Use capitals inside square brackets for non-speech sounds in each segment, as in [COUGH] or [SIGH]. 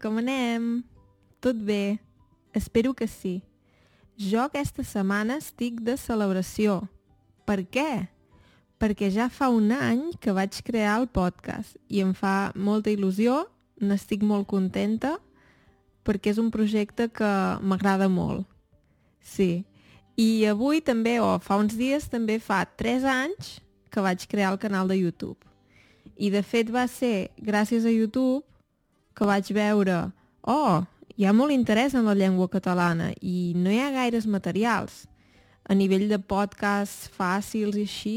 Com anem? Tot bé? Espero que sí. Jo aquesta setmana estic de celebració. Per què? Perquè ja fa un any que vaig crear el podcast i em fa molta il·lusió, n'estic molt contenta, perquè és un projecte que m'agrada molt. Sí. I avui també, o fa uns dies, també fa 3 anys que vaig crear el canal de YouTube. I de fet va ser gràcies a YouTube que vaig veure oh, hi ha molt interès en la llengua catalana i no hi ha gaires materials. A nivell de podcasts fàcils i així,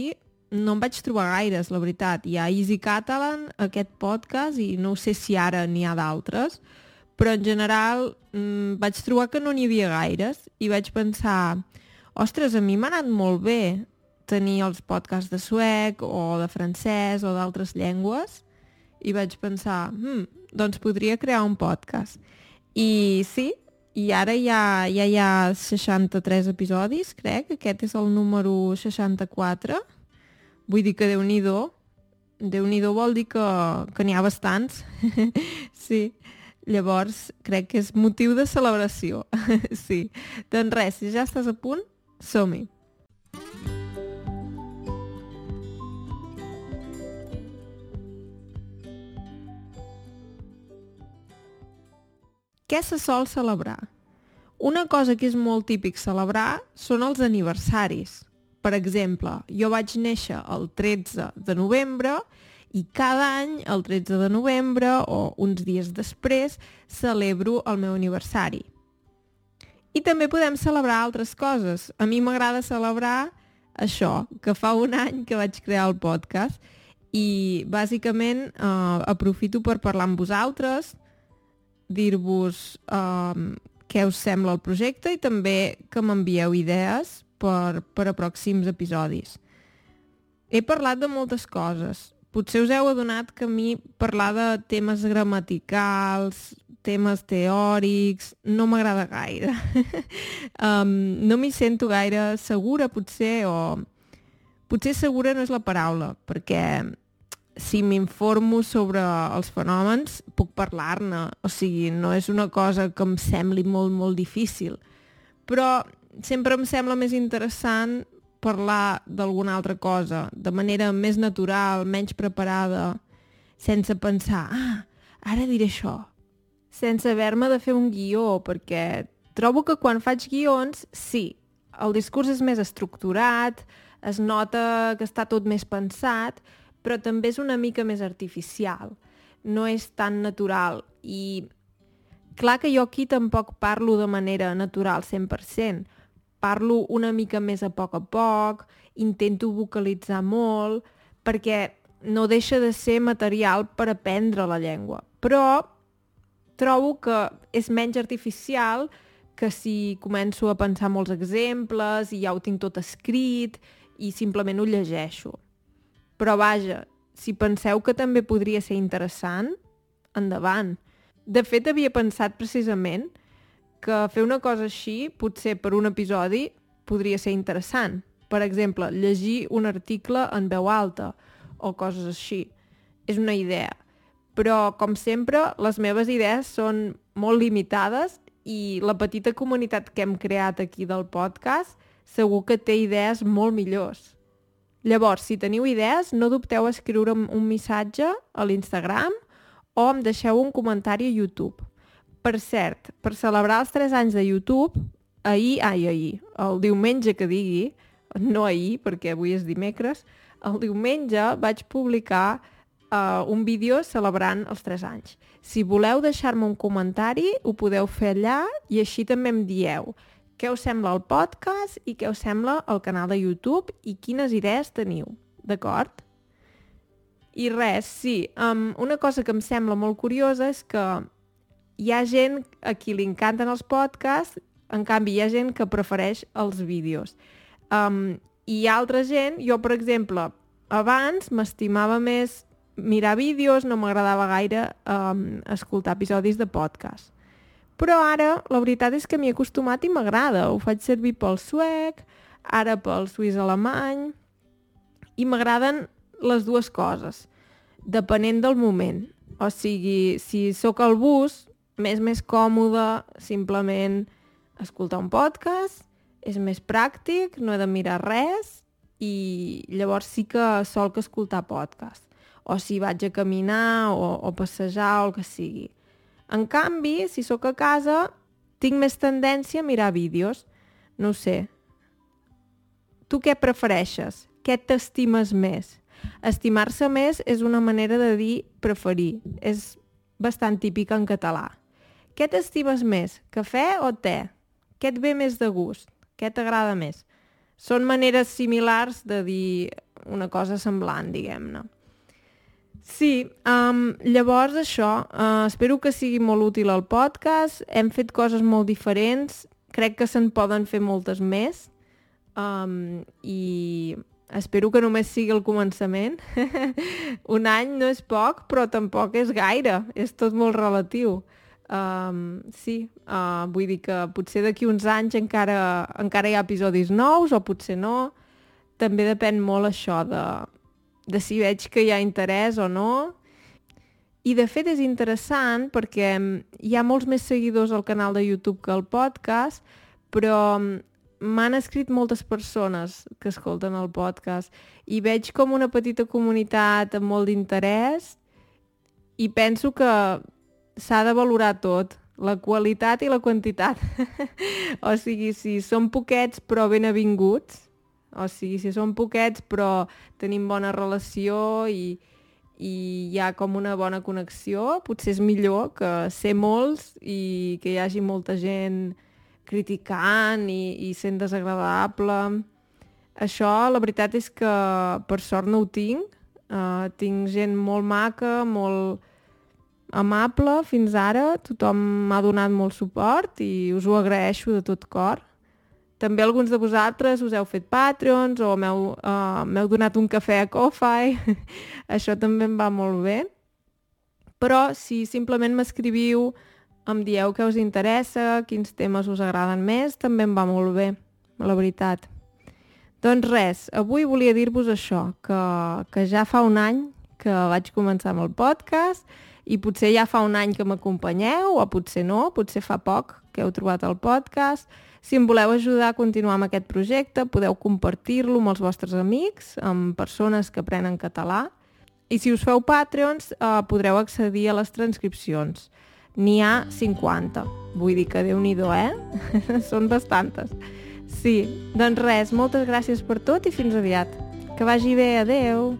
no em vaig trobar gaires, la veritat. Hi ha Easy Catalan, aquest podcast, i no sé si ara n'hi ha d'altres, però en general mmm, vaig trobar que no n'hi havia gaires i vaig pensar, ostres, a mi m'ha anat molt bé tenir els podcasts de suec o de francès o d'altres llengües i vaig pensar, hm, doncs podria crear un podcast. I sí, i ara ja, ja hi ha 63 episodis, crec. Aquest és el número 64. Vull dir que Déu-n'hi-do. Déu-n'hi-do vol dir que, que n'hi ha bastants. [LAUGHS] sí. Llavors, crec que és motiu de celebració. [LAUGHS] sí. Doncs res, si ja estàs a punt, som-hi. Què se sol celebrar? Una cosa que és molt típic celebrar són els aniversaris. Per exemple, jo vaig néixer el 13 de novembre i cada any, el 13 de novembre o uns dies després, celebro el meu aniversari. I també podem celebrar altres coses. A mi m'agrada celebrar això, que fa un any que vaig crear el podcast i bàsicament eh, aprofito per parlar amb vosaltres, dir-vos um, què us sembla el projecte i també que m'envieu idees per, per a pròxims episodis. He parlat de moltes coses. Potser us heu adonat que a mi parlar de temes gramaticals, temes teòrics, no m'agrada gaire. [LAUGHS] um, no m'hi sento gaire segura, potser, o... Potser segura no és la paraula, perquè si m'informo sobre els fenòmens, puc parlar-ne. O sigui, no és una cosa que em sembli molt, molt difícil. Però sempre em sembla més interessant parlar d'alguna altra cosa, de manera més natural, menys preparada, sense pensar, ah, ara diré això, sense haver-me de fer un guió, perquè trobo que quan faig guions, sí, el discurs és més estructurat, es nota que està tot més pensat, però també és una mica més artificial. No és tan natural i clar que jo aquí tampoc parlo de manera natural 100%. Parlo una mica més a poc a poc, intento vocalitzar molt, perquè no deixa de ser material per aprendre la llengua. Però trobo que és menys artificial que si començo a pensar molts exemples i ja ho tinc tot escrit i simplement ho llegeixo. Però vaja, si penseu que també podria ser interessant, endavant. De fet, havia pensat precisament que fer una cosa així, potser per un episodi, podria ser interessant. Per exemple, llegir un article en veu alta o coses així. És una idea. Però, com sempre, les meves idees són molt limitades i la petita comunitat que hem creat aquí del podcast segur que té idees molt millors. Llavors, si teniu idees, no dubteu a escriure'm un missatge a l'Instagram o em deixeu un comentari a YouTube. Per cert, per celebrar els 3 anys de YouTube, ahir, ai, ahir, el diumenge que digui, no ahir, perquè avui és dimecres, el diumenge vaig publicar uh, un vídeo celebrant els 3 anys. Si voleu deixar-me un comentari, ho podeu fer allà i així també em dieu què us sembla el podcast i què us sembla el canal de YouTube i quines idees teniu, d'acord? I res, sí, um, una cosa que em sembla molt curiosa és que hi ha gent a qui li encanten els podcasts, en canvi hi ha gent que prefereix els vídeos. Um, I hi ha altra gent, jo per exemple, abans m'estimava més mirar vídeos, no m'agradava gaire um, escoltar episodis de podcast. Però ara la veritat és que m'hi he acostumat i m'agrada. Ho faig servir pel suec, ara pel suís alemany, i m'agraden les dues coses, depenent del moment. O sigui, si sóc al bus, m'és més còmode simplement escoltar un podcast, és més pràctic, no he de mirar res i llavors sí que sol que escoltar podcast. O si vaig a caminar o, o passejar o el que sigui. En canvi, si sóc a casa, tinc més tendència a mirar vídeos. No sé. Tu què prefereixes? Què t'estimes més? Estimar-se més és una manera de dir preferir. És bastant típica en català. Què t'estimes més, cafè o te? Què et ve més de gust? Què t'agrada més? Són maneres similars de dir una cosa semblant, diguem-ne. Sí, um, llavors això, uh, espero que sigui molt útil el podcast, hem fet coses molt diferents, crec que se'n poden fer moltes més um, i espero que només sigui el començament. [LAUGHS] Un any no és poc, però tampoc és gaire, és tot molt relatiu. Um, sí, uh, vull dir que potser d'aquí uns anys encara, encara hi ha episodis nous o potser no. També depèn molt això de, de si veig que hi ha interès o no. I de fet és interessant perquè hi ha molts més seguidors al canal de YouTube que al podcast, però m'han escrit moltes persones que escolten el podcast i veig com una petita comunitat amb molt d'interès i penso que s'ha de valorar tot, la qualitat i la quantitat. [LAUGHS] o sigui, si són poquets però ben avinguts, o sigui, si són poquets però tenim bona relació i, i hi ha com una bona connexió, potser és millor que ser molts i que hi hagi molta gent criticant i, i sent desagradable. Això, la veritat és que per sort no ho tinc. Uh, tinc gent molt maca, molt amable fins ara, tothom m'ha donat molt suport i us ho agraeixo de tot cor. També alguns de vosaltres us heu fet Patreons o m'heu uh, donat un cafè a Ko-Fi. [LAUGHS] Això també em va molt bé. Però si simplement m'escriviu, em dieu què us interessa, quins temes us agraden més, també em va molt bé, la veritat. Doncs res, avui volia dir-vos això, que, que ja fa un any que vaig començar amb el podcast i potser ja fa un any que m'acompanyeu, o potser no, potser fa poc que heu trobat el podcast. Si em voleu ajudar a continuar amb aquest projecte, podeu compartir-lo amb els vostres amics, amb persones que aprenen català. I si us feu Patreons, eh, podreu accedir a les transcripcions. N'hi ha 50. Vull dir que déu nhi eh? [LAUGHS] Són bastantes. Sí, doncs res, moltes gràcies per tot i fins aviat. Que vagi bé, adeu!